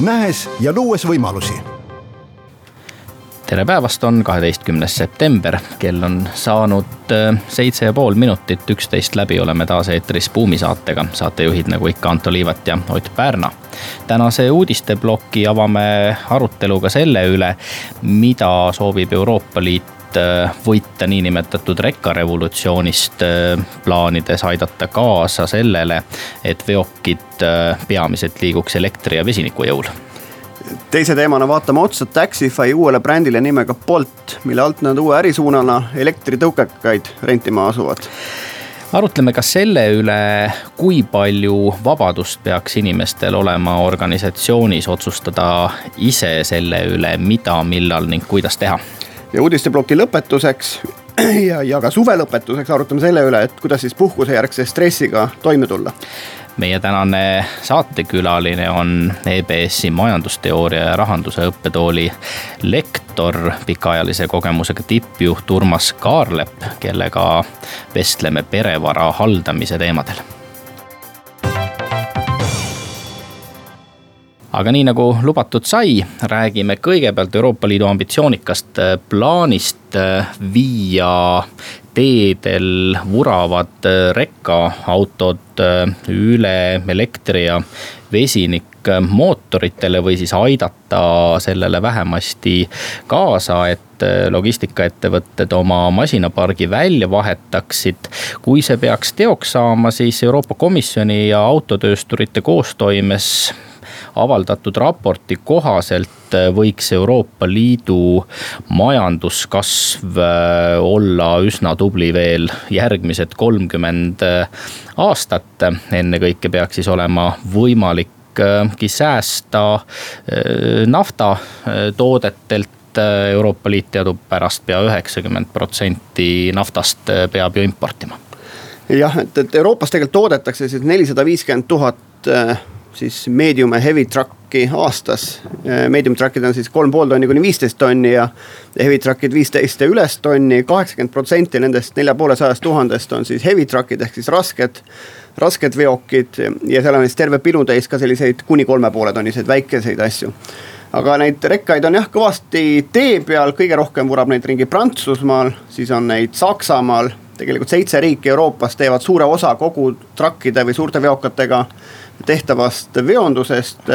nähes ja luues võimalusi tere päevast, on kaheteistkümnes september, kell on saanud äh, seitse ja pool minutit, üksteist läbi, oleme taas eetris Buumi saatega. saatejuhid nagu ikka Anto Liivat ja Ott Pärna. tänase uudisteploki avame aruteluga selle üle, mida soovib Euroopa Liit äh, võita niinimetatud rekkarevolutsioonist, äh, plaanides aidata kaasa sellele, et veokid peamiselt liiguks elektri ja vesiniku jõul teise teemana vaatame otsa Taxify uuele brändile nimega Bolt, mille alt nad uue ärisuunana elektritõukekaid rentima asuvad arutleme ka selle üle, kui palju vabadust peaks inimestel olema organisatsioonis otsustada ise selle üle, mida, millal ning kuidas teha. Ja uudisteploki lõpetuseks ja, ja ka suve lõpetuseks arutame selle üle, et kuidas siis puhkusejärgse stressiga toime tulla. Meie tänane saatekülaline on EBS-i majandusteooria ja rahanduse õppetooli lektor, pikaajalise kogemusega tippjuht Urmas Kaarlep, kellega vestleme perevara haldamise teemadel aga nii nagu lubatud sai, räägime kõigepealt Euroopa Liidu ambitsioonikast plaanist viia teedel vuravad äh, rekkaautod äh, üle elektri ja vesinikmootoritele või siis aidata sellele vähemasti kaasa, et äh, logistikaettevõtted oma masinapargi välja vahetaksid. kui see peaks teoks saama, siis Euroopa Komisjoni ja autotöösturite koostoimes avaldatud raporti kohaselt äh, võiks Euroopa Liidu majanduskasv äh, olla üsna tubli veel järgmised kolmkümmend äh, aastat. ennekõike peaks siis olema võimalikki säästa naftatoodetelt Euroopa Liit teadupärast pea üheksakümmend protsenti naftast peab ju importima. jah, et, et Euroopas tegelikult toodetakse siis nelisada viiskümmend tuhat siis medium ja heavy truck'i aastas. Medium truck'id on siis kolm pool tonni kuni viisteist tonni ja heavy truck'id viisteist ja üles tonni. kaheksakümmend protsenti nendest nelja poole sajast tuhandest on siis heavy truck'id ehk siis rasked, rasked veokid ja seal on siis terve pilutäis ka selliseid kuni kolme poole tonniseid väikeseid asju aga neid rekkaid on jah kõvasti tee peal, kõige rohkem vurab neid ringi Prantsusmaal, siis on neid Saksamaal. tegelikult seitse riiki Euroopas teevad suure osa kogu truck'ide või suurte veokatega tehtavast veondusest.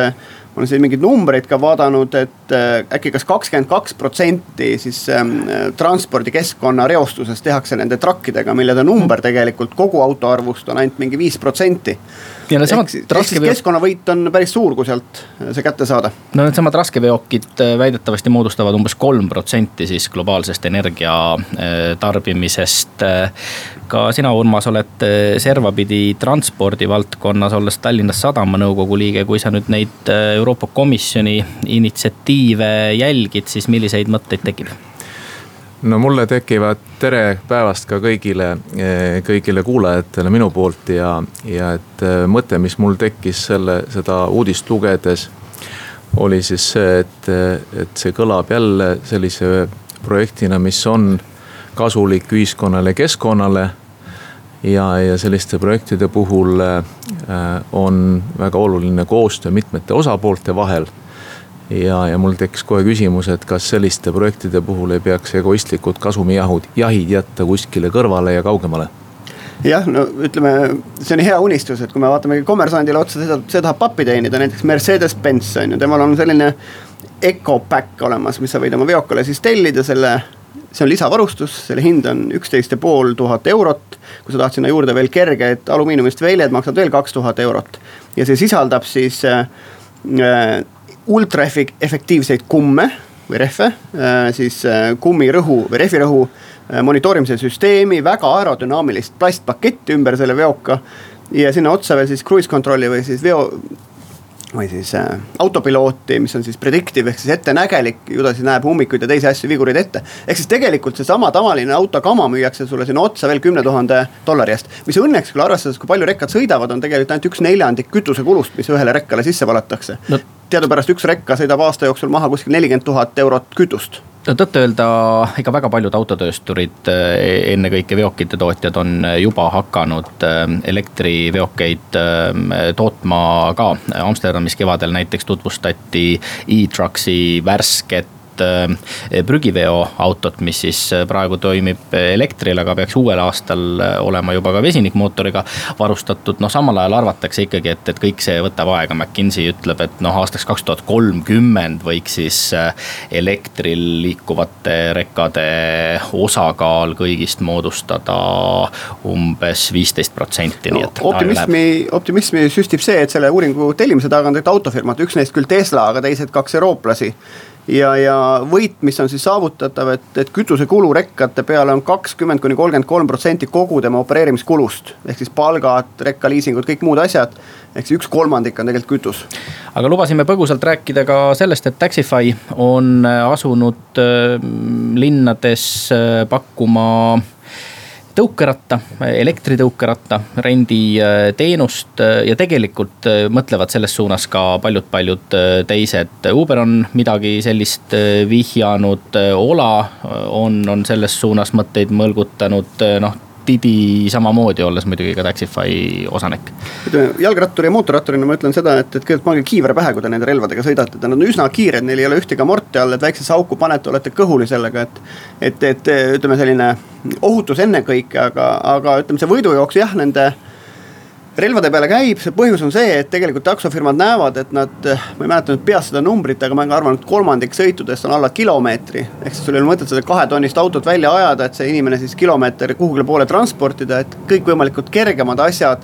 olen siin mingeid numbreid ka vaadanud, et äh, äkki kas kakskümmend kaks protsenti siis ähm, transpordikeskkonna reostusest tehakse nende trakkidega, millede number tegelikult kogu auto arvust on ainult mingi viis protsenti ja needsamad raskeveokid. keskkonnavõit on päris suur, kui sealt äh, see kätte saada. no needsamad raskeveokid äh, väidetavasti moodustavad umbes kolm protsenti siis globaalsest energia äh, tarbimisest. ka sina, Urmas, oled servapidi transpordi valdkonnas, olles Tallinnas Sadama nõukogu liige, kui sa nüüd neid Euroopa Komisjoni initsiatiive jälgid, siis milliseid mõtteid tekib? No mulle tekivad tere päevast ka kõigile, eh, kõigile kuulajatele minu poolt ja, ja et eh, mõte, mis mul tekkis selle, seda uudist lugedes. oli siis see, et, et see kõlab jälle sellise projektina, mis on kasulik ühiskonnale, keskkonnale. ja, ja selliste projektide puhul on väga oluline koostöö mitmete osapoolte vahel ja, ja mul tekkis kohe küsimus, et kas selliste projektide puhul ei peaks egoistlikud kasumijahud, jahid jätta kuskile kõrvale ja kaugemale jah, no ütleme, see on hea unistus, et kui me vaatame kommersandile otsa, seda, see tahab pappi teenida, näiteks Mercedes-Benz on ju, temal on selline Ecopack olemas, mis sa võid oma veokale siis tellida selle. see on lisavarustus, selle hind on üksteist ja pool tuhat eurot. kui sa tahad sinna juurde veel kerged alumiiniumist väljed, maksad veel kaks tuhat eurot. ja see sisaldab siis äh, ultraefektiivseid kumme või rehve, äh, siis äh, kummirõhu või rehvirõhu äh, monitoorimise süsteemi, väga aerodünaamilist plastpaketti ümber selle veoka. ja sinna otsa veel siis cruise control'i või siis veo, või siis äh, autopilooti, mis on siis predictive ehk siis ettenägelik, ju ta siis näeb ummikuid ja teisi asju, vigureid ette. ehk siis tegelikult seesama tavaline autokama müüakse sulle sinna otsa veel kümne tuhande dollari eest. mis õnneks küll arvestades, kui palju rekkad sõidavad, on tegelikult ainult üks neljandik kütusekulust, mis ühele rekkale sisse valatakse no.. teadupärast üks rekka sõidab aasta jooksul maha kuskil nelikümmend tuhat eurot kütust no tõtt-öelda ikka väga paljud autotöösturid, eh, ennekõike veokite tootjad on juba hakanud eh, elektriveokeid eh, tootma ka. Amsterdamis kevadel näiteks tutvustati e-trucks'i värsket Äh, prügiveoautot, mis siis äh, praegu toimib elektril, aga peaks uuel aastal olema juba ka vesinikmootoriga varustatud. noh, samal ajal arvatakse ikkagi, et, et kõik see võtab aega, McKinsey ütleb, et noh, aastaks kaks tuhat kolmkümmend võiks siis elektril liikuvate rekkade osakaal kõigist moodustada umbes viisteist protsenti, nii et. optimismi, optimismi süstib see, et selle uuringu tellimise taga on tegelikult autofirmad, üks neist küll Tesla, aga teised kaks eurooplasi ja, ja võit, mis on siis saavutatav, et, et kütusekulu rekkate peale on kakskümmend kuni kolmkümmend kolm protsenti kogu tema opereerimiskulust. ehk siis palgad, rekkaliisingud, kõik muud asjad. ehk siis üks kolmandik on tegelikult kütus. aga lubasime põgusalt rääkida ka sellest, et Taxify on asunud äh, linnades äh, pakkuma tõukeratta, elektritõukeratta renditeenust äh, ja tegelikult äh, mõtlevad selles suunas ka paljud-paljud äh, teised. Uber on midagi sellist vihjanud, Ola on, on selles suunas mõtteid mõlgutanud, noh Didi samamoodi, olles muidugi ka Taxify osanik. ütleme jalgratturi ja mootorratturina ma ütlen seda, et, et kõigepealt pange kiiver pähe, kui te nende relvadega sõidate, nad on üsna kiired, neil ei ole ühtegi amorti all, et väiksesse auku panete, olete kõhuli sellega, et. et, et ütleme, selline ohutus ennekõike, aga, aga ütleme, see võidujooks jah, nende relvade peale käib, see põhjus on see, et tegelikult taksofirmad näevad, et nad, ma ei mäleta nüüd peast seda numbrit, aga ma arvan, et kolmandik sõitudest on alla kilomeetri. ehk siis sul ei ole mõtet seda kahetonnist autot välja ajada, et see inimene siis kilomeeter kuhugile poole transportida, et kõikvõimalikud kergemad asjad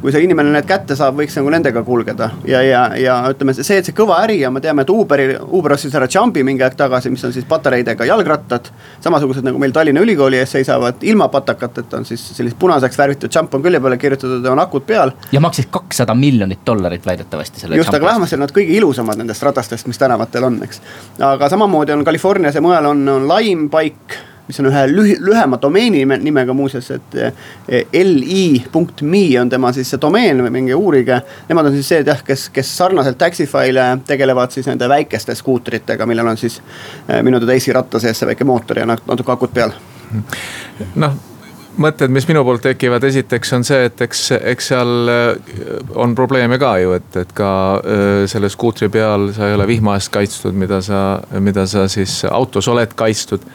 kui see inimene need kätte saab, võiks nagu nendega kulgeda ja, ja, ja ütleme see, et see kõva äri ja me teame, et Uberi, Uber ostis ära Jumpi mingi aeg tagasi, mis on siis patareidega jalgrattad. samasugused nagu meil Tallinna Ülikooli ees seisavad ilma patakateta on siis sellised punaseks värvitud Jump on külje peale kirjutatud ja on akud peal. ja maksis kakssada miljonit dollarit väidetavasti selle. just, aga vähemasti on nad kõige ilusamad nendest ratastest, mis tänavatel on, eks. aga samamoodi on Californias ja mujal on, on Lime Bike mis on ühe lühi-, lühema domeeni nimega muuseas, et eh, li.me on tema siis see domeen minge uurige. Nemad on siis see, et jah, kes, kes sarnaselt Taxify'le tegelevad siis nende väikeste skuutritega, millel on siis eh, minu teada esiratta sees see väike mootor ja natuke akud peal. noh mõtted, mis minu poolt tekivad, esiteks on see, et eks, eks seal eh, on probleeme ka ju, et, et ka selle skuutri peal sa ei ole vihma eest kaitstud, mida sa, mida sa siis autos oled kaitstud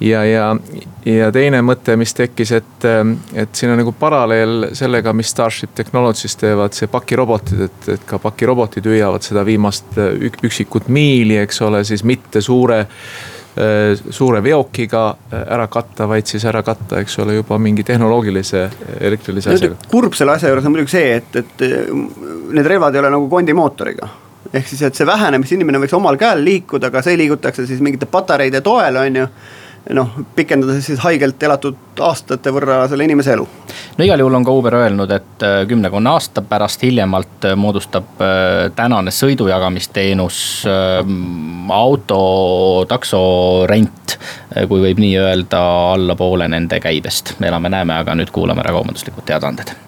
ja, ja, ja teine mõte, mis tekkis, et, et siin on nagu paralleel sellega, mis Starship Technologies teevad, see pakirobotid, et, et ka pakirobotid püüavad seda viimast üksikut miili, eks ole, siis mitte suure suure veokiga ära katta, vaid siis ära katta, eks ole, juba mingi tehnoloogilise elektrilise asjaga. kurb selle asja juures on muidugi see, et, et need relvad ei ole nagu kondimootoriga ehk siis, et see vähene, mis inimene võiks omal käel liikuda, aga see liigutakse siis mingite patareide toel, on ju noh, pikendada siis haigelt elatud aastate võrra selle inimese elu. no igal juhul on ka Uber öelnud, et äh, kümnekonna aasta pärast hiljemalt äh, moodustab äh, tänane sõidujagamisteenus auto, taksorent, kui võib nii öelda, alla poole nende käibest. elame-näeme, aga nüüd kuulame ära kaubanduslikud teadaanded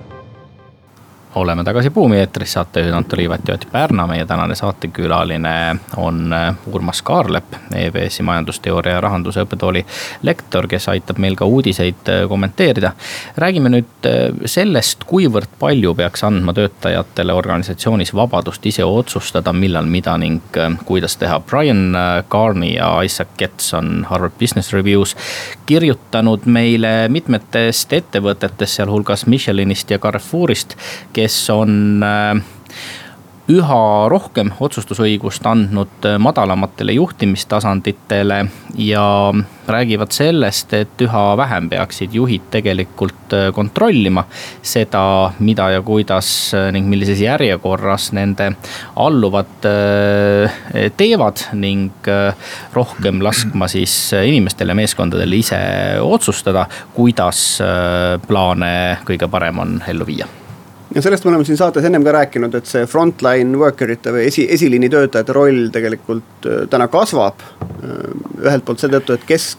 oleme tagasi Buumi eetris, saatejuhid Anto Liivat ja Ott Pärna, meie tänane saatekülaline on äh, Urmas Kaarlepp, EBS-i majandusteooria ja rahanduse õppetooli lektor, kes aitab meil ka uudiseid äh, kommenteerida. räägime nüüd äh, sellest, kuivõrd palju peaks andma töötajatele organisatsioonis vabadust ise otsustada, millal, mida ning kuidas teha. Brian Carney ja Isaac Getz on Harvard Business Reviews kirjutanud meile mitmetest ettevõtetest, sealhulgas Michelinist ja Carrefourist kes on äh, üha rohkem otsustusõigust andnud madalamatele juhtimistasanditele ja räägivad sellest, et üha vähem peaksid juhid tegelikult kontrollima seda, mida ja kuidas ning millises järjekorras nende alluvad teevad ning rohkem laskma siis inimestel ja meeskondadel ise otsustada, kuidas plaane kõige parem on ellu viia ja sellest me oleme siin saates ennem ka rääkinud, et see frontline worker ite või esi, esiliini töötajate roll tegelikult äh, täna kasvab. Äh, ühelt poolt seetõttu, et kes,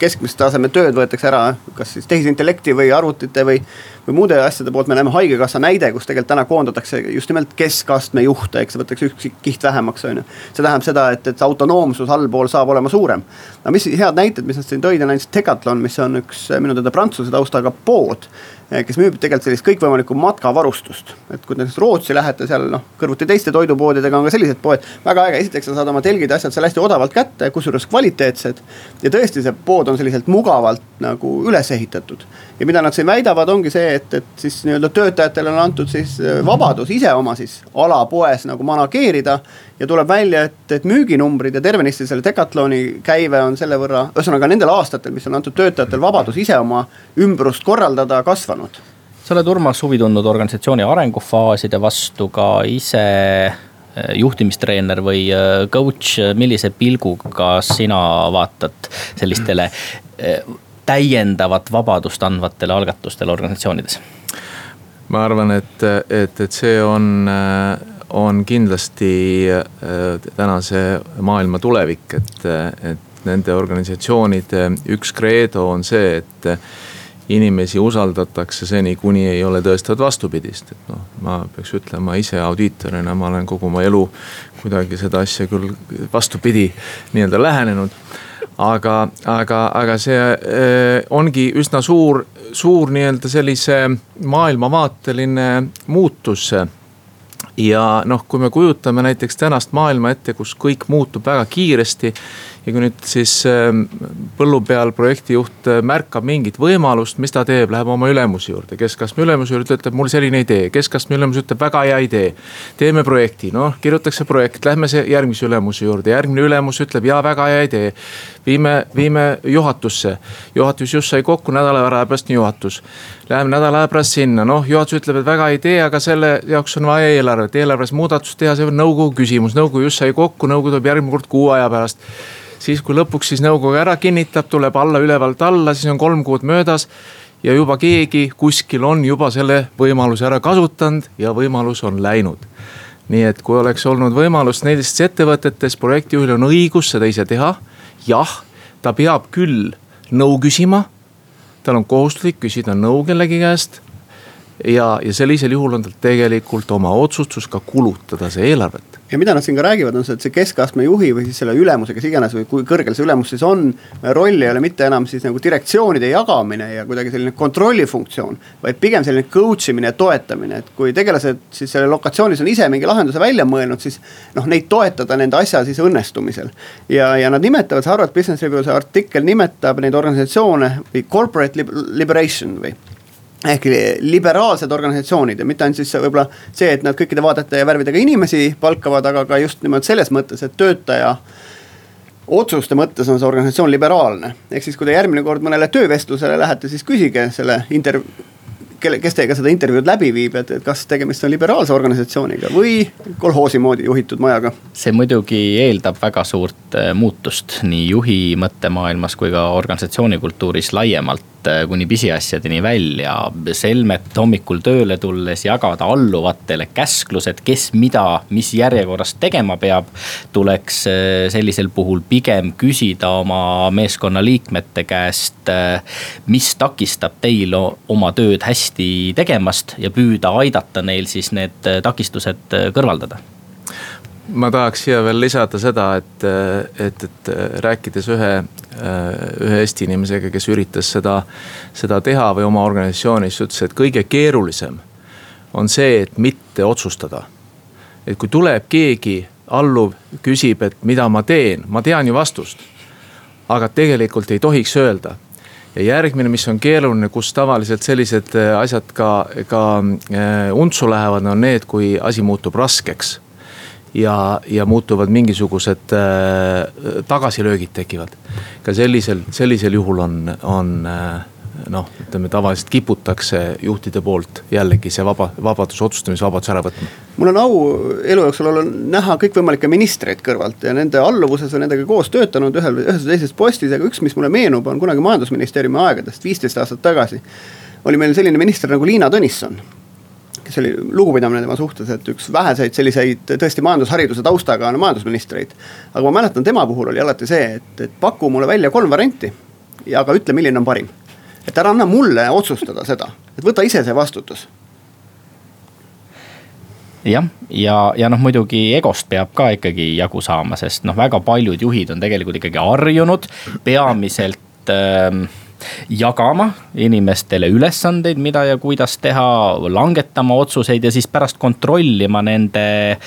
keskmise taseme tööd võetakse ära, kas siis tehisintellekti või arvutite või, või muude asjade poolt, me näeme haigekassa näide, kus tegelikult täna koondatakse just nimelt keskastme juhte, eks võetakse üks kiht vähemaks, on ju. see tähendab seda, et, et autonoomsus allpool saab olema suurem. aga mis head näited, mis nad siin tõid, on näiteks Decathlon, mis on üks minu teada prantsuse taustaga pood Eh, kes müüb tegelikult sellist kõikvõimalikku matkavarustust. et kui te näiteks Rootsi lähete, seal noh, kõrvuti teiste toidupoodidega on ka sellised poed, väga äge, esiteks sa saad oma telgid ja asjad seal hästi odavalt kätte, kusjuures kvaliteetsed. ja tõesti, see pood on selliselt mugavalt nagu üles ehitatud. Ja mida nad siin väidavad, ongi see, et, et siis nii-öelda töötajatele on antud siis eh, vabadus ise oma siis ala poes nagu manageerida ja tuleb välja, et, et müüginumbrid ja tervenisti selle Decathloni käive on selle võrra, ühesõnaga nendel aastatel, mis on antud töötajatel vabadus ise oma ümbrust korraldada, kasvanud. sa oled, Urmas, huvi tundnud organisatsiooni arengufaaside vastu ka ise eh, juhtimistreener või eh, coach, millise pilguga sina vaatad sellistele eh, täiendavat vabadust andvatele algatustele organisatsioonides? ma arvan, et, et, et see on on kindlasti äh, tänase maailma tulevik, et, et nende organisatsioonide üks kreedo on see, et inimesi usaldatakse seni, kuni ei ole tõestatud vastupidist, et noh, ma peaks ütlema ise audiitorina, ma olen kogu oma elu kuidagi seda asja küll vastupidi nii-öelda lähenenud. Aga, aga, aga see äh, ongi üsna suur, suur nii-öelda sellise maailmavaateline muutus ja noh, kui me kujutame näiteks tänast maailma ette, kus kõik muutub väga kiiresti ja kui nüüd siis ähm, põllu peal projektijuht äh, märkab mingit võimalust, mis ta teeb, läheb oma ülemuse juurde, keskastme ülemuse juurde, ütleb? Mul selline idee, keskastme ülemus ütleb? Väga hea idee. teeme projekti, noh kirjutatakse projekt, lähme see järgmise ülemuse juurde, järgmine ülemus ütleb ja väga hea idee. viime, viime juhatusse, juhatus just sai kokku nädala aja pärast on juhatus. Läheme nädala aja pärast sinna, noh juhatus ütleb, et väga hea idee, aga selle jaoks on vaja eelarvet, eelarves muudatust teha, see on nõukogu küsimus, nõukogu just sai kokku, nõukogu tuleb järgmine kord kuu aja pärast siis kui lõpuks siis nõukogu ära kinnitab, tuleb alla ülevalt alla, siis on kolm kuud möödas. ja juba keegi kuskil on juba selle võimaluse ära kasutanud ja võimalus on läinud. nii et kui oleks olnud võimalus nendes ettevõtetes, projektijuhil on õigus seda ise teha. jah, ta peab küll nõu küsima. tal on kohustuslik küsida nõu kellegi käest ja, ja sellisel juhul on tal tegelikult oma otsustus ka kulutada see eelarvet ja mida nad siin ka räägivad, on see, et see keskastme juhi või siis selle ülemuse, kes iganes või kui kõrgel see ülemus siis on. roll ei ole mitte enam siis nagu direktsioonide jagamine ja kuidagi selline kontrollifunktsioon, vaid pigem selline coach imine ja toetamine, et kui tegelased siis selle lokatsioonis on ise mingi lahenduse välja mõelnud, siis noh, neid toetada nende asja siis õnnestumisel. ja, ja nad nimetavad, see Harvard Business Review see artikkel nimetab neid organisatsioone või corporate liberation või ehk liberaalsed organisatsioonid ja mitte ainult siis võib-olla see, et nad kõikide vaadete ja värvidega inimesi palkavad, aga ka just nimelt selles mõttes, et töötaja otsuste mõttes on see organisatsioon liberaalne. ehk siis, kui te järgmine kord mõnele töövestlusele lähete, siis küsige selle intervjuu kelle, kes teiega seda intervjuud läbi viib, et, et kas tegemist on liberaalse organisatsiooniga või kolhoosi moodi juhitud majaga? see muidugi eeldab väga suurt äh, muutust nii juhi mõttemaailmas kui ka organisatsiooni kultuuris laiemalt Äh, kuni pisiasjadeni välja. selmet hommikul tööle tulles jagada alluvatele käsklused, kes mida, mis järjekorras tegema peab. tuleks äh, sellisel puhul pigem küsida oma meeskonna liikmete käest, äh, mis takistab teil oma tööd hästi tegemast ja püüda aidata neil siis need takistused kõrvaldada ma tahaks siia veel lisada seda, et, et, et rääkides ühe, ühe Eesti inimesega, kes üritas seda, seda teha või oma organisatsioonis, ütles, et kõige keerulisem on see, et mitte otsustada. et kui tuleb keegi alluv, küsib, et mida ma teen, ma tean ju vastust. aga tegelikult ei tohiks öelda ja järgmine, mis on keeruline, kus tavaliselt sellised asjad ka, ka äh, untsu lähevad, on need, kui asi muutub raskeks ja, ja muutuvad mingisugused äh, tagasilöögid tekivad. ka sellisel, sellisel juhul on, on äh, noh, ütleme tavaliselt kiputakse juhtide poolt jällegi see vaba, vabadus, otsustamisvabadus ära võtma. mul on au elu jooksul olla näha kõikvõimalikke ministreid kõrvalt ja nende alluvuses on nendega koos töötanud ühel, ühes või teises postis, aga üks, mis mulle meenub, on kunagi majandusministeeriumi aegadest, viisteist aastat tagasi. oli meil selline minister nagu Liina Tõnisson kes oli lugupidamine tema suhtes, et üks väheseid selliseid tõesti majandushariduse taustaga on majandusministreid. aga ma mäletan, tema puhul oli alati see, et, et paku mulle välja kolm varianti ja aga ütle, milline on parim. Et ära anna mulle otsustada seda, et võta ise see vastutus. Jah, ja, ja noh, muidugi egost peab ka ikkagi jagu saama, sest noh, väga paljud juhid on tegelikult ikkagi harjunud peamiselt äh, jagama inimestele ülesandeid, mida ja kuidas teha, langetama otsuseid ja siis pärast kontrollima nende,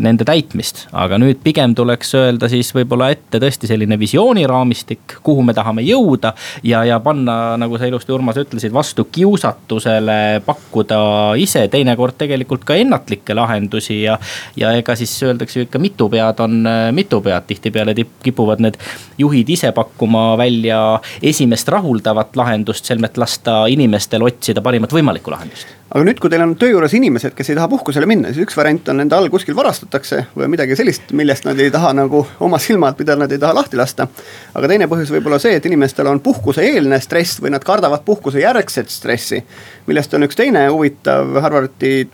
nende täitmist. aga nüüd pigem tuleks öelda siis võib-olla ette tõesti selline visiooniraamistik, kuhu me tahame jõuda. ja, ja panna, nagu sa ilusti, Urmas, ütlesid, vastu kiusatusele pakkuda ise teinekord tegelikult ka ennatlikke lahendusi ja. ja ega siis öeldakse ju ikka mitu pead on mitu pead, tihtipeale kipuvad need juhid ise pakkuma välja esimest rahu rahuldavat lahendust, selmet lasta inimestel otsida parimat võimalikku lahendust. aga nüüd, kui teil on töö juures inimesed, kes ei taha puhkusele minna, siis üks variant on nende all kuskil varastatakse või midagi sellist, millest nad ei taha nagu oma silmad, mida nad ei taha lahti lasta. aga teine põhjus võib olla see, et inimestel on puhkuseeelne stress või nad kardavad puhkuse järgset stressi. millest on üks teine huvitav Harvardi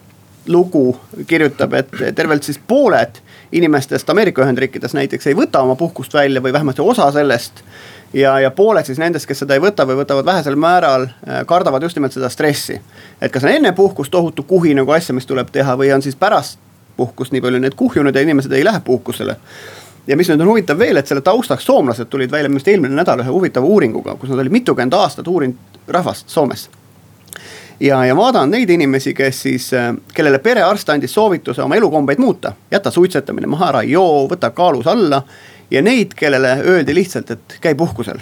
lugu kirjutab, et tervelt siis pooled inimestest Ameerika Ühendriikides näiteks ei võta oma puhkust välja või vähemasti osa sellest ja, ja pooled siis nendest, kes seda ei võta või võtavad vähesel määral, äh, kardavad just nimelt seda stressi. et kas on enne puhkust tohutu kuhi nagu asja, mis tuleb teha või on siis pärast puhkust nii palju need kuhjunud ja inimesed ei lähe puhkusele ja mis nüüd on huvitav veel, et selle taustaks soomlased tulid välja minu arust eelmine nädal ühe huvitava uuringuga, kus nad olid mitukümmend aastat uurinud rahvast Soomes. ja, ja vaadanud neid inimesi, kes siis, äh, kellele perearst andis soovituse oma elukombeid muuta, jäta suitsetamine maha, ära joo, võta kaalus alla ja neid, kellele öeldi lihtsalt, et käi puhkusel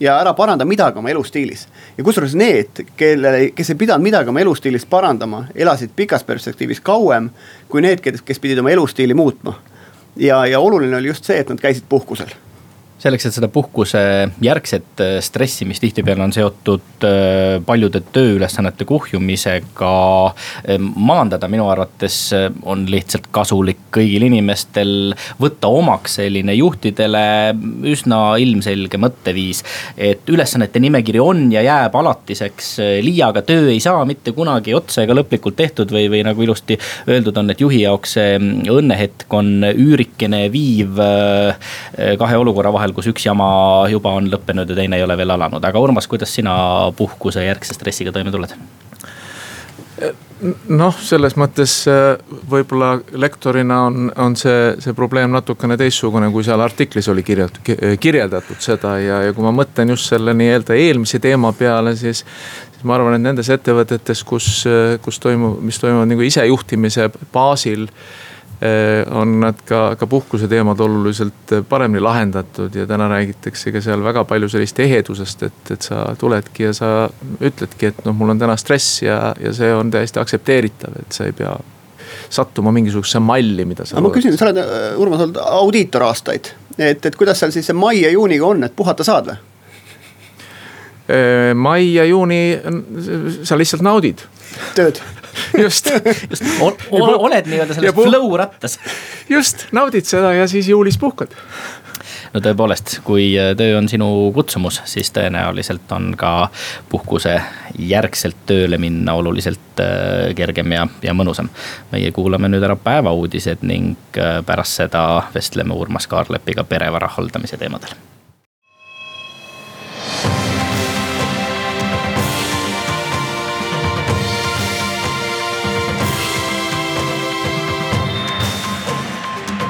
ja ära paranda midagi oma elustiilis. ja kusjuures need, kelle, kes ei pidanud midagi oma elustiilis parandama, elasid pikas perspektiivis kauem kui need, kes, kes pidid oma elustiili muutma. ja, ja oluline oli just see, et nad käisid puhkusel selleks, et seda puhkuse järgset äh, stressi, mis tihtipeale on seotud äh, paljude tööülesannete kuhjumisega äh, maandada, minu arvates on lihtsalt kasulik kõigil inimestel võtta omaks selline juhtidele üsna ilmselge mõtteviis. et ülesannete nimekiri on ja jääb alatiseks, liiaga töö ei saa mitte kunagi otsa ega lõplikult tehtud või, või nagu ilusti öeldud on, et juhi jaoks see õnnehetk on üürikene viiv kahe olukorra vahel kus üks jama juba on lõppenud ja teine ei ole veel alanud, aga Urmas, kuidas sina puhkuse järgse stressiga toime tuled? noh, selles mõttes äh, võib-olla lektorina on, on see, see probleem natukene teistsugune, kui seal artiklis oli kirjat-, kirjeldatud seda ja, ja kui ma mõtlen just selle nii-öelda eelmise teema peale, siis. siis ma arvan, et nendes ettevõtetes, kus, kus toimub, mis toimuvad nagu isejuhtimise baasil Äh, on nad ka, ka puhkuse teemad oluliselt paremini lahendatud ja täna räägitakse ka seal väga palju sellist ehedusest, et, et sa tuledki ja sa ütledki, et noh, mul on täna stress ja, ja see on täiesti aktsepteeritav, et sa ei pea sattuma mingisugusesse malli, mida sa. aga ma küsin, sa oled, äh, Urmas, olnud audiitor aastaid, et, et kuidas seal siis see mai ja juuniga on, et puhata saad või? Äh, mai ja juuni, sa lihtsalt naudid. tööd just, just ol, ol, oled nii-öelda selles flow rattas. just, naudid seda ja siis juulis puhkad no tõepoolest, kui äh, töö on sinu kutsumus, siis tõenäoliselt on ka puhkuse järgselt tööle minna oluliselt äh, kergem ja, ja mõnusam. meie kuulame nüüd ära päevauudised ning äh, pärast seda vestleme Urmas Kaarlepiga perevara haldamise teemadel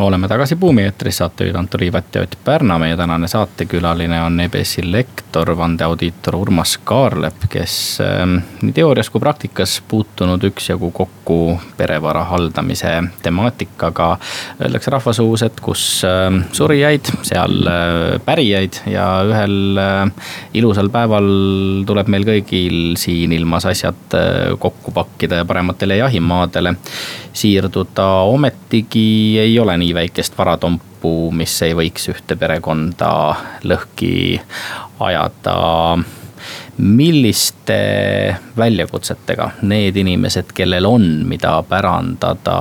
oleme tagasi Buumi eetris, saatejuhid Anto Liivat ja Ott Pärna. meie tänane saatekülaline on EBS-i lektor, vandeaudiitor Urmas Kaarlep, kes ähm, nii teoorias kui praktikas puutunud üksjagu kokku perevara haldamise temaatikaga. Öeldakse rahvasuus, et kus ähm, surijaid, seal äh, pärijaid ja ühel äh, ilusal päeval tuleb meil kõigil siin ilmas asjad äh, kokku pakkida ja parematele jahimaadele siirduda. ometigi ei ole nii väikest varatompu, mis ei võiks ühte perekonda lõhki ajada milliste väljakutsetega need inimesed, kellel on, mida pärandada,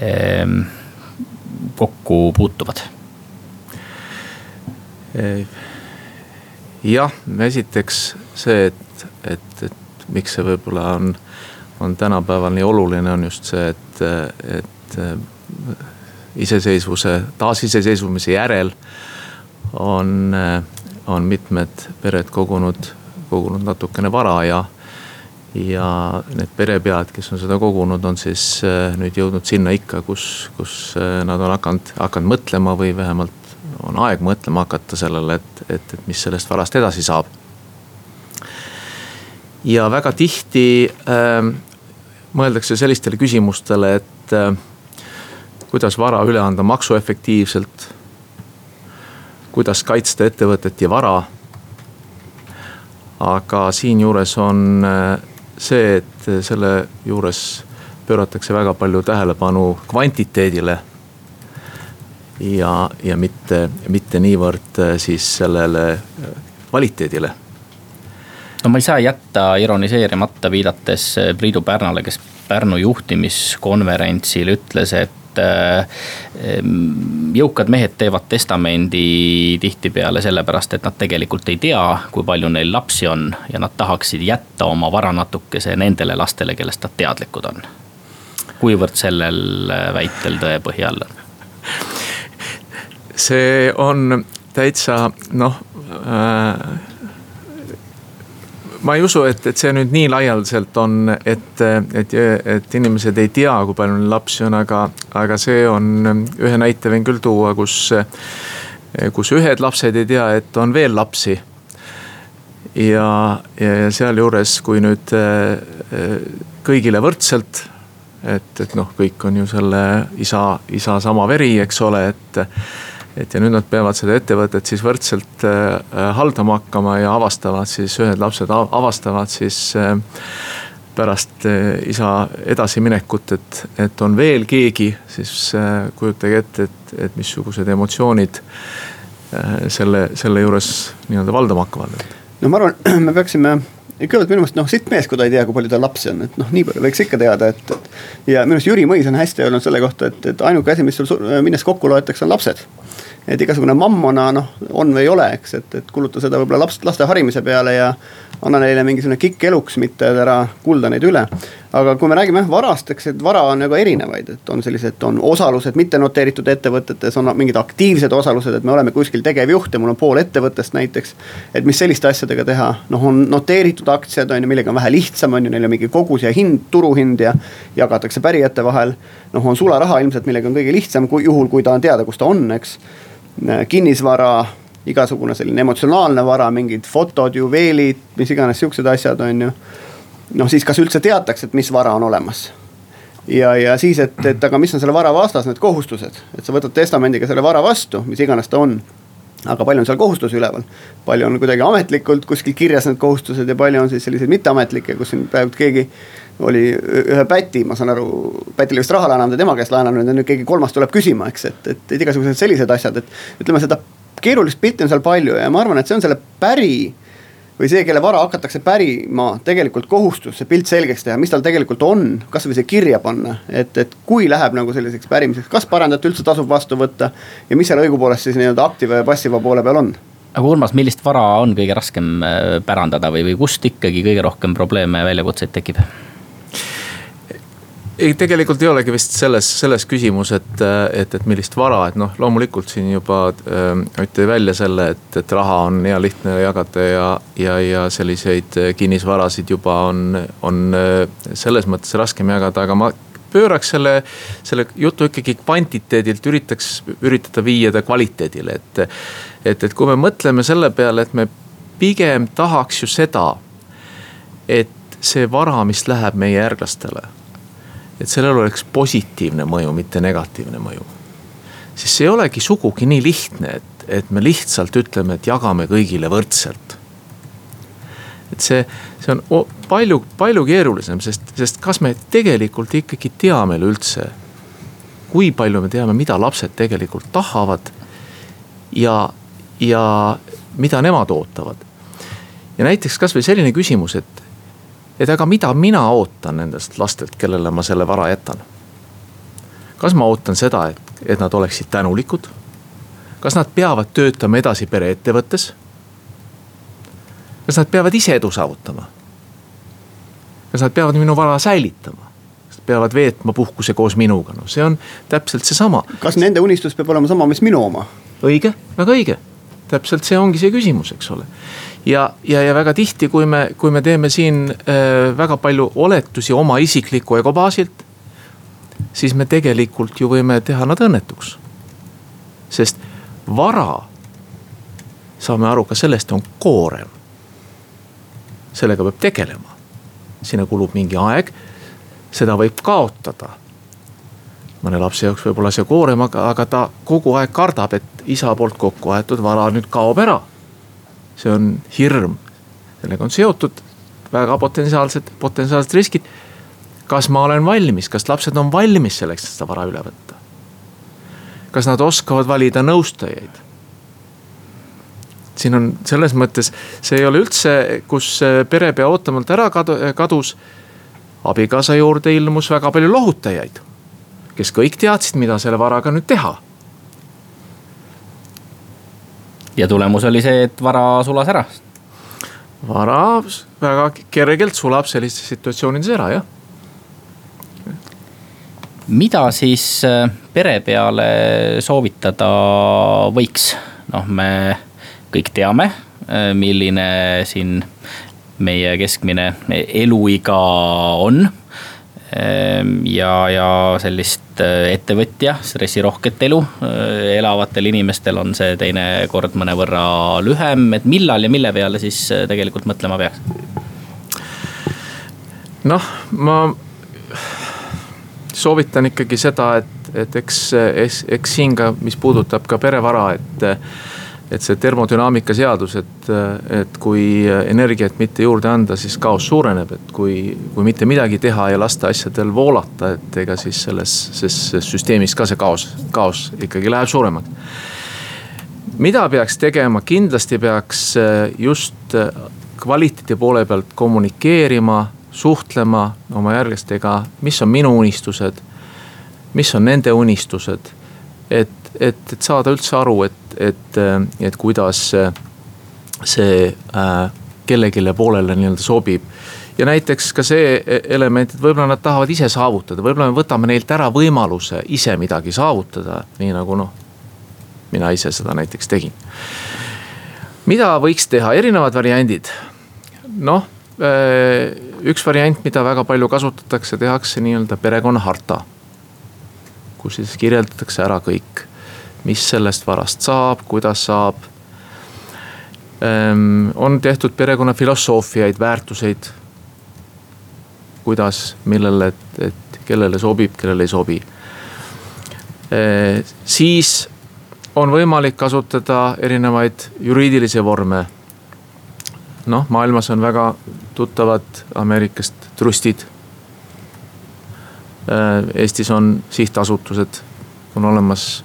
ehm, kokku puutuvad? jah, esiteks see, et, et, et miks see võib-olla on on tänapäeval nii oluline, on just see, et, et iseseisvuse, taasiseseisvumise järel on, on mitmed pered kogunud, kogunud natukene vara ja. ja need perepead, kes on seda kogunud, on siis nüüd jõudnud sinna ikka, kus, kus nad on hakanud, hakanud mõtlema või vähemalt on aeg mõtlema hakata sellele, et, et, et mis sellest varast edasi saab ja väga tihti äh, mõeldakse sellistele küsimustele, et äh, kuidas vara üle anda maksuefektiivselt. kuidas kaitsta ettevõtet ja vara. aga siinjuures on äh, see, et selle juures pööratakse väga palju tähelepanu kvantiteedile. ja, ja mitte, mitte niivõrd äh, siis sellele kvaliteedile no ma ei saa jätta ironiseerimata, viidates Priidu Pärnale, kes Pärnu juhtimiskonverentsil ütles, et eh, jõukad mehed teevad testamendi tihtipeale sellepärast, et nad tegelikult ei tea, kui palju neil lapsi on ja nad tahaksid jätta oma vara natukese nendele lastele, kellest nad teadlikud on. kuivõrd sellel eh, väitel tõepõhi all on? see on täitsa noh äh ma ei usu, et, et see nüüd nii laialdaselt on, et, et, et inimesed ei tea, kui palju neil lapsi on, aga, aga see on, ühe näite võin küll tuua, kus, kus ühed lapsed ei tea, et on veel lapsi. ja, ja, sealjuures, kui nüüd kõigile võrdselt, et, et noh, kõik on ju selle isa, isa sama veri, eks ole, et et ja nüüd nad peavad seda ettevõtet siis võrdselt äh, haldama hakkama ja avastavad siis, ühed lapsed avastavad siis äh, pärast äh, isa edasiminekut, et, et on veel keegi, siis kujutage ette, et, et missugused emotsioonid selle, selle juures nii-öelda valdama hakkavad. no ma arvan, me peaksime kõigepealt minu meelest noh, sitt mees, kui ta ei tea, kui palju tal lapsi on, et noh, nii palju võiks ikka teada, et, et. ja minu arust Jüri Mõis on hästi öelnud selle kohta, et, et ainuke asi, mis sul minnes kokku loetakse, on lapsed et igasugune mammona noh, on või ei ole, eks, et, et kuluta seda võib-olla laps, laste harimise peale ja anna neile mingisugune kikk eluks, mitte ära kulda neid üle. aga kui me räägime jah varast, eks, et vara on nagu erinevaid, et on sellised, on osalused mitte noteeritud ettevõtetes, on mingid aktiivsed osalused, et me oleme kuskil tegevjuht ja mul on pool ettevõttest näiteks. et mis selliste asjadega teha, noh, on noteeritud aktsiad on ju, millega on vähe lihtsam, on ju, neil on mingi kogus ja hind, turuhind ja jagatakse pärijate vahel. noh, on sularaha ilmselt, millega on kõige lihtsam, kui juhul, kui ta on teada, kus ta on, eks kinnisvara, igasugune selline emotsionaalne vara, mingid fotod, juveelid, mis iganes siuksed asjad, on ju. noh, siis kas üldse teatakse, et mis vara on olemas ja, ja siis, et, et aga mis on selle vara vastas, need kohustused, et sa võtad testamendiga selle vara vastu, mis iganes ta on. aga palju on seal kohustusi üleval, palju on kuidagi ametlikult kuskil kirjas need kohustused ja palju on siis selliseid mitteametlikke, kus siin praegu keegi oli ühe Päti, ma saan aru, Pätile vist raha laenanud ja tema käest laenanud ja nüüd keegi kolmas tuleb küsima, eks, et, et, et igasugused sellised asjad, et. ütleme seda keerulist pilti on seal palju ja ma arvan, et see on selle päri või see, kelle vara hakatakse pärima, tegelikult kohustus see pilt selgeks teha, mis tal tegelikult on, kasvõi see kirja panna. et, et kui läheb nagu selliseks pärimiseks, kas parandajat üldse tasub vastu võtta ja mis seal õigupoolest siis nii-öelda aktiiva ja passiva poole peal on aga Urmas, millist vara on kõige raskem äh, pärandada või, või kust ikkagi kõige rohkem probleeme ja väljakutseid tekib? Ei, tegelikult ei olegi vist selles, selles küsimus, et, et, et millist vara, et noh, loomulikult siin juba äh, Ott tõi välja selle, et, et raha on hea lihtne jagada ja, ja, ja selliseid kinnisvarasid juba on, on äh, selles mõttes raskem jagada, aga ma pööraks selle, selle jutu ikkagi kvantiteedilt, üritaks, üritada viia ta kvaliteedile, et. et, et kui me mõtleme selle peale, et me pigem tahaks ju seda, et see vara, mis läheb meie järglastele. Et sellel oleks positiivne mõju, mitte negatiivne mõju. siis see ei olegi sugugi nii lihtne, et, et me lihtsalt ütleme, et jagame kõigile võrdselt et see, see on palju, palju keerulisem, sest, sest kas me tegelikult ikkagi teame üleüldse. kui palju me teame, mida lapsed tegelikult tahavad ja, ja mida nemad ootavad. ja näiteks kasvõi selline küsimus, et, et aga mida mina ootan nendest lastelt, kellele ma selle vara jätan. kas ma ootan seda, et, et nad oleksid tänulikud? kas nad peavad töötama edasi pereettevõttes kas nad peavad ise edu saavutama? kas nad peavad minu vara säilitama? kas nad peavad veetma puhkuse koos minuga, no see on täpselt seesama. kas nende unistus peab olema sama, mis minu oma? õige, väga õige. täpselt see ongi see küsimus, eks ole. Ja, ja, ja väga tihti, kui me, kui me teeme siin äh, väga palju oletusi oma isikliku ego baasilt. siis me tegelikult ju võime teha nad õnnetuks. sest vara, saame aru, ka sellest on koorem sellega peab tegelema. sinna kulub mingi aeg, seda võib kaotada. mõne lapse jaoks võib olla see koorem, aga, aga ta kogu aeg kardab, et isa poolt kokku aetud vara nüüd kaob ära. See on hirm, sellega on seotud väga potentsiaalsed, potentsiaalsed riskid. kas ma olen valmis, kas lapsed on valmis selleks, et seda vara üle võtta? kas nad oskavad valida nõustajaid siin on selles mõttes, see ei ole üldse, kus perepea ootamalt ära kadus. abikaasa juurde ilmus väga palju lohutajaid, kes kõik teadsid, mida selle varaga nüüd teha. Ja tulemus oli see, et vara sulas ära. vara väga kergelt sulab sellistes situatsioonides ära, jah mida siis äh, pere peale soovitada võiks, noh, me kõik teame, äh, milline siin meie keskmine eluiga on. Ähm, ja, ja sellist äh, ettevõtja, stressirohket elu äh, elavatel inimestel on see teinekord mõnevõrra lühem, et millal ja mille peale siis tegelikult mõtlema peaks? noh, ma soovitan ikkagi seda, et, et eks, eks siin ka, mis puudutab ka perevara, et et see termodünaamika seadus, et, et kui energiat mitte juurde anda, siis kaos suureneb, et kui, kui mitte midagi teha ja lasta asjadel voolata, et ega siis selles, selles süsteemis ka see kaos, kaos ikkagi läheb suuremaks. mida peaks tegema, kindlasti peaks just kvaliteedi poole pealt kommunikeerima, suhtlema oma järglastega, mis on minu unistused. mis on nende unistused, et, et, et saada üldse aru, et et, et kuidas see äh, kellelegi poolele nii-öelda sobib ja näiteks ka see e-, element, et võib-olla nad tahavad ise saavutada, võib-olla me võtame neilt ära võimaluse ise midagi saavutada, nii nagu noh, mina ise seda näiteks tegin. mida võiks teha, erinevad variandid. noh, äh, üks variant, mida väga palju kasutatakse, tehakse nii-öelda perekonnaharta. kus siis kirjeldatakse ära kõik mis sellest varast saab, kuidas saab. Ehm, on tehtud perekonna filosoofiaid, väärtuseid. kuidas, millele, et, et kellele sobib, kellele ei sobi. Ehm, siis on võimalik kasutada erinevaid juriidilisi vorme. noh, maailmas on väga tuttavad Ameerikast trustid. Ehm, Eestis on sihtasutused, on olemas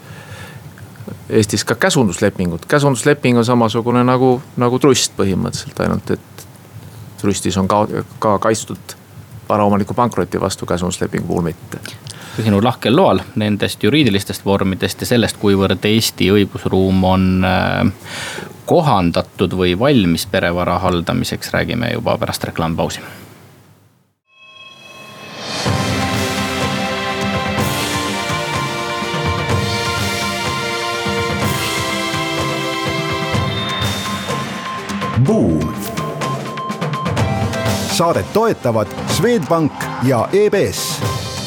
Eestis ka käsunduslepingud, käsundusleping on samasugune nagu, nagu trust põhimõtteliselt, ainult et trustis on ka, ka kaitstud varaomaniku pankroti vastu, käsunduslepingu puhul mitte. sinu lahkel loal nendest juriidilistest vormidest ja sellest, kuivõrd Eesti õigusruum on äh, kohandatud või valmis perevara haldamiseks, räägime juba pärast reklaampausi Buum. saadet toetavad Swedbank ja EBS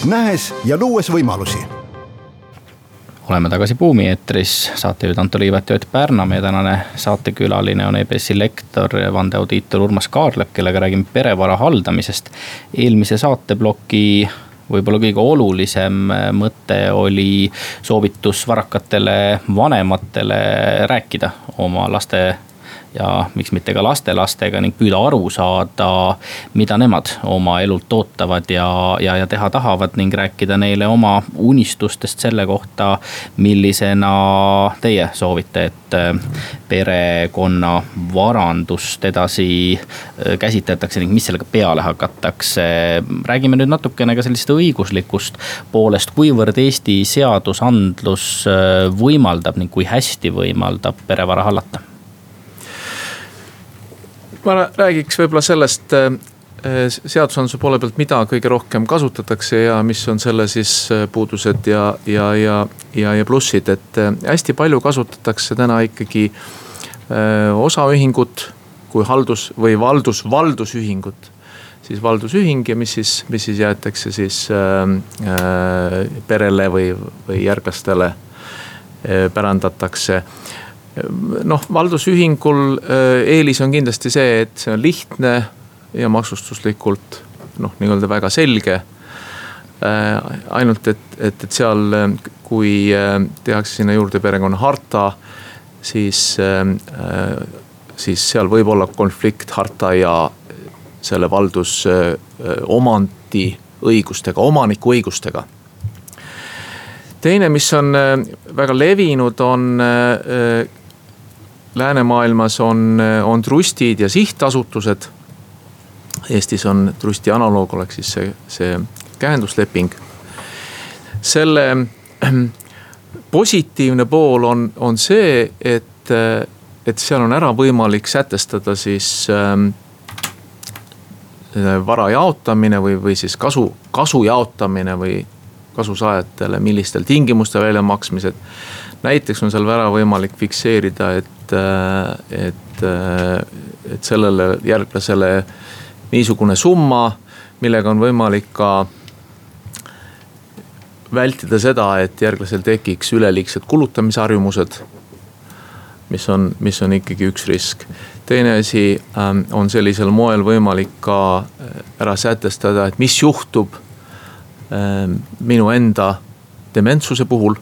nähes ja luues võimalusi oleme tagasi Buumi eetris, saatejuht Anto Liivet ja Ott Pärna, meie tänane saatekülaline on EBS-i lektor, vandeaudiitor Urmas Kaarlep, kellega räägime perevara haldamisest. eelmise saateploki võib-olla kõige olulisem mõte oli soovitus varakatele vanematele rääkida oma laste ja miks mitte ka lastelastega ning püüda aru saada, mida nemad oma elult ootavad ja, ja, ja teha tahavad ning rääkida neile oma unistustest selle kohta, millisena teie soovite, et äh, perekonna varandust edasi äh, käsitletakse ning mis sellega peale hakatakse. räägime nüüd natukene ka sellisest õiguslikust poolest, kuivõrd Eesti seadusandlus äh, võimaldab ning kui hästi võimaldab perevara hallata ma räägiks võib-olla sellest äh, äh, seadusandluse poole pealt, mida kõige rohkem kasutatakse ja mis on selle siis äh, puudused ja, ja, ja, ja, ja plussid, et hästi palju kasutatakse täna ikkagi osaühingut kui haldus või valdus, valdusühingut. Siis valdusühing ja mis siis, mis siis jäetakse siis äh, perele või, või järglastele äh, pärandatakse noh, valdusühingul äh, eelis on kindlasti see, et see on lihtne ja maksustuslikult noh, nii-öelda väga selge. Äh, ainult et, et, et seal, kui äh, tehakse sinna juurde perekonnaharta, siis, siis seal võib olla konflikt harta ja selle valdusomandi õigustega, omaniku õigustega teine, mis on väga levinud, on läänemaailmas on, on trustid ja sihtasutused. Eestis on trusti analoog oleks siis see, see käendusleping. selle positiivne pool on, on see, et, et seal on ära võimalik sätestada siis ähm, vara jaotamine või, või siis kasu, kasu jaotamine või kasusaajatele, millistel tingimustel väljamaksmised. näiteks on seal ära võimalik fikseerida, et et, et, et sellele järglasele niisugune summa, millega on võimalik ka vältida seda, et järglasel tekiks üleliigsed kulutamisharjumused. mis on, mis on ikkagi üks risk. teine asi ähm, on sellisel moel võimalik ka äh, ära sätestada, et mis juhtub ähm, minu enda dementsuse puhul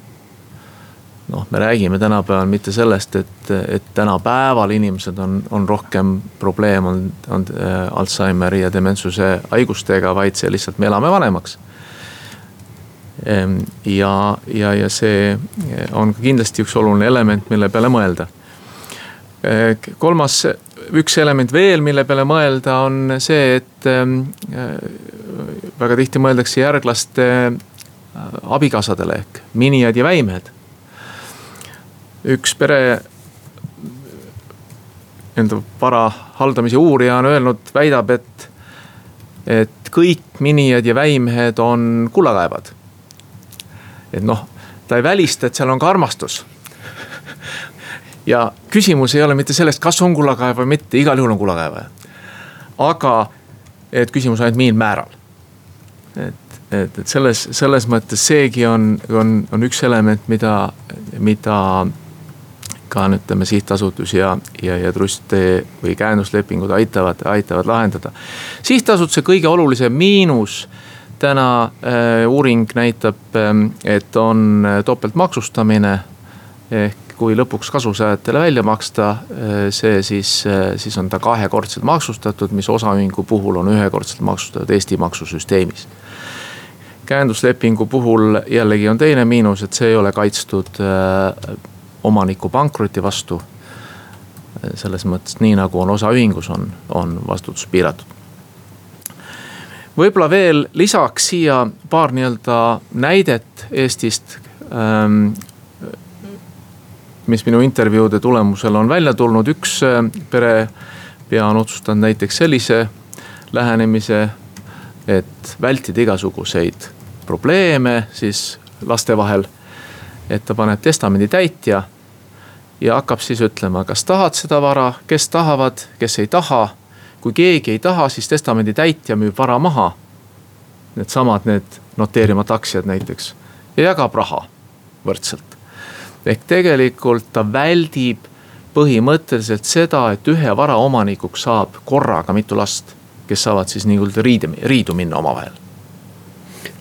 noh, me räägime tänapäeval mitte sellest, et, et tänapäeval inimesed on, on rohkem probleem on, on äh, Alžeimeri ja dementsuse haigustega, vaid see lihtsalt me elame vanemaks. Ehm, ja, ja, ja see on kindlasti üks oluline element, mille peale mõelda. Äh, kolmas, üks element veel, mille peale mõelda, on see, et ähm, äh, väga tihti mõeldakse järglaste abikaasadele ehk minijad ja väimehed üks pere enda vara haldamise uurija on öelnud, väidab, et, et kõik minijad ja väimehed on kullakaevad. et noh, ta ei välista, et seal on ka armastus. ja küsimus ei ole mitte selles, kas on kullakaev või mitte, igal juhul on kullakaevaja. aga, et küsimus on ainult mil määral. et, et, et selles, selles mõttes seegi on, on, on üks element, mida, mida ka ütleme sihtasutus ja, ja, ja trust või käenduslepingud aitavad, aitavad lahendada. sihtasutuse kõige olulisem miinus täna äh, uuring näitab äh,, et on äh, topeltmaksustamine. ehk kui lõpuks kasusaajatele välja maksta äh,, see siis äh,, siis on ta kahekordselt maksustatud, mis osaühingu puhul on ühekordselt maksustatud Eesti maksusüsteemis käenduslepingu puhul jällegi on teine miinus, et see ei ole kaitstud äh, omaniku pankroti vastu. selles mõttes nii nagu on osaühingus, on, on vastutus piiratud. võib-olla veel lisaks siia paar nii-öelda näidet Eestist ähm, mis minu intervjuude tulemusel on välja tulnud, üks äh, perepea on otsustanud näiteks sellise lähenemise, et vältida igasuguseid probleeme siis laste vahel. et ta paneb testamendi täitja ja hakkab siis ütlema, kas tahad seda vara, kes tahavad, kes ei taha. kui keegi ei taha, siis testamendi täitja müüb vara maha. needsamad need noteerimata aktsiad näiteks ja jagab raha võrdselt. ehk tegelikult ta väldib põhimõtteliselt seda, et ühe vara omanikuks saab korraga mitu last, kes saavad siis nii-öelda riide, riidu minna omavahel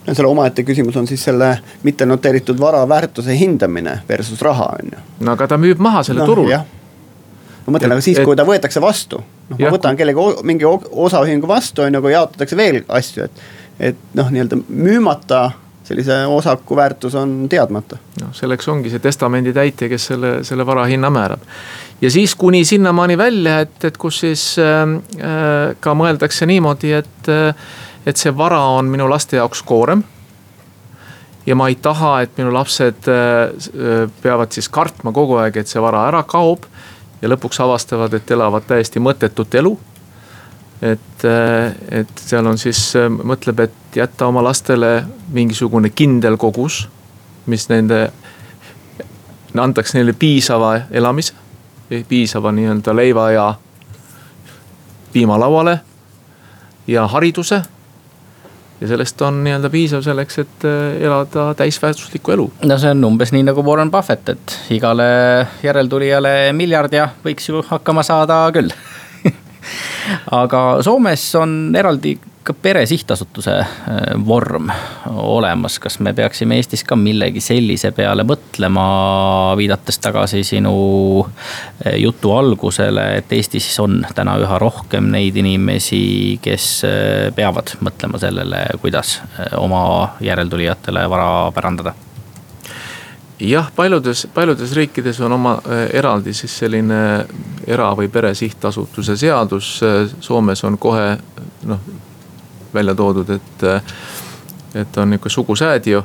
no selle omaette küsimus on siis selle mitte noteeritud vara väärtuse hindamine versus raha, on ju. no aga ta müüb maha selle no, turul. ma mõtlen, aga siis, kui ta võetakse vastu, noh ma võtan kellegi mingi osaühingu vastu, on ju, kui jaotatakse veel asju, et. et noh, nii-öelda müümata sellise osaku väärtus on teadmata. noh, selleks ongi see testamendi täitja, kes selle, selle vara hinna määrab. ja siis kuni sinnamaani välja, et, et kus siis äh, äh ka mõeldakse niimoodi, et äh, et see vara on minu laste jaoks koorem. ja ma ei taha, et minu lapsed äh, peavad siis kartma kogu aeg, et see vara ära kaob. ja lõpuks avastavad, et elavad täiesti mõttetut elu. et, äh, et seal on siis, äh, mõtleb, et jätta oma lastele mingisugune kindel kogus, mis nende, antaks neile piisava elamise, piisava nii-öelda leiva ja piima lauale ja hariduse ja sellest on nii-öelda piisav selleks, et äh, elada täisväärtuslikku elu. no see on umbes nii nagu Warren Buffett, et igale järeltulijale miljard ja võiks ju hakkama saada küll aga Soomes on eraldi ka pere sihtasutuse äh, vorm olemas, kas me peaksime Eestis ka millegi sellise peale mõtlema, viidates tagasi sinu äh, jutu algusele, et Eestis on täna üha rohkem neid inimesi, kes äh, peavad mõtlema sellele, kuidas oma järeltulijatele vara pärandada jah, paljudes, paljudes riikides on oma eraldi siis selline era- või pere sihtasutuse seadus. Soomes on kohe noh, välja toodud, et, et on nihuke sugusäädio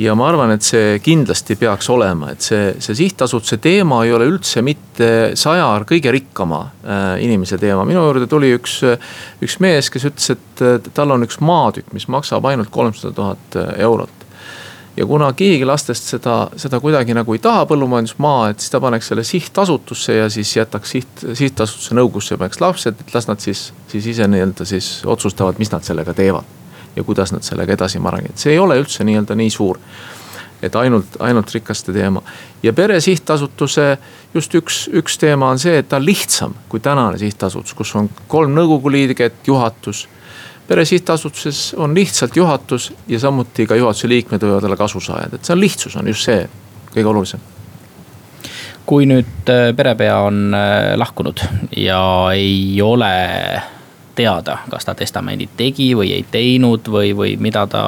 ja ma arvan, et see kindlasti peaks olema, et see, see sihtasutuse teema ei ole üldse mitte saja kõige rikkama äh, inimese teema. minu juurde tuli üks, üks mees, kes ütles, et tal on üks maatükk, mis maksab ainult kolmsada tuhat eurot ja kuna keegi lastest seda, seda kuidagi nagu ei taha, põllumajandusmaa, et siis ta paneks selle sihtasutusse ja siis jätaks siht, sihtasutuse nõukogusse paneks lapsed, et las nad siis, siis ise nii-öelda siis otsustavad, mis nad sellega teevad. ja kuidas nad sellega edasi margivad, see ei ole üldse nii-öelda nii suur. et ainult, ainult rikaste teema ja pere sihtasutuse just üks, üks teema on see, et ta on lihtsam kui tänane sihtasutus, kus on kolm nõukogu liiget, juhatus pere sihtasutuses on lihtsalt juhatus ja samuti ka juhatuse liikmed võivad olla kasusaajad, et see on lihtsus, on just see kõige olulisem kui nüüd äh, perepea on äh, lahkunud ja ei ole teada, kas ta testamendi tegi või ei teinud või, või mida ta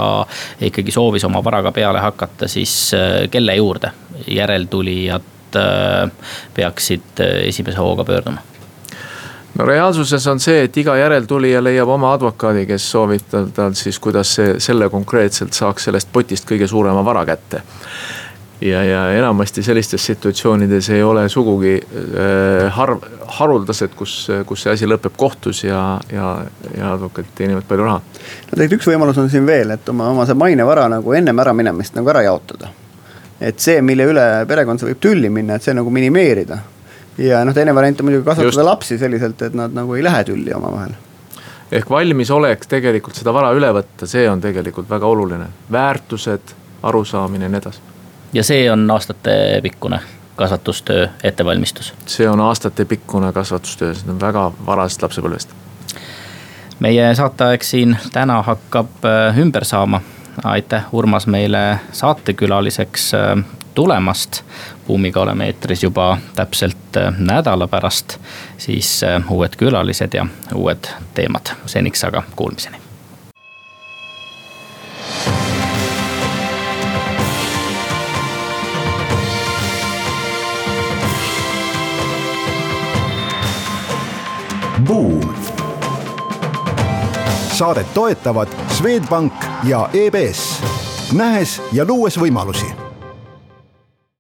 ikkagi soovis oma varaga peale hakata, siis äh, kelle juurde järeltulijad peaksid esimese hooga pöörduma? No reaalsuses on see, et iga järeltulija leiab oma advokaadi, kes soovitab tal siis, kuidas see, selle konkreetselt saaks sellest potist kõige suurema vara kätte. ja, ja enamasti sellistes situatsioonides ei ole sugugi äh, harv, haruldased, kus, kus see asi lõpeb kohtus ja, ja, ja advokaadid teenivad palju raha. no tegelikult üks võimalus on siin veel, et oma, oma see mainevara nagu ennem äraminemist nagu ära jaotada. et see, mille üle perekond võib tülli minna, et see nagu minimeerida ja noh, teine variant on muidugi kasvatada Just. lapsi selliselt, et nad nagu ei lähe tülli omavahel ehk valmisolek tegelikult seda vara üle võtta, see on tegelikult väga oluline, väärtused, arusaamine ja nii edasi. ja see on aastatepikkune kasvatustöö ettevalmistus? see on aastatepikkune kasvatustöö, see on väga varasest lapsepõlvest. meie saateaeg siin täna hakkab äh, ümber saama aitäh, Urmas, meile saatekülaliseks äh, tulemast. Buumiga oleme eetris juba täpselt äh, nädala pärast, siis äh, uued külalised ja uued teemad, seniks aga kuulmiseni. Buum. saadet toetavad Swedbank ja EBS, nähes ja luues võimalusi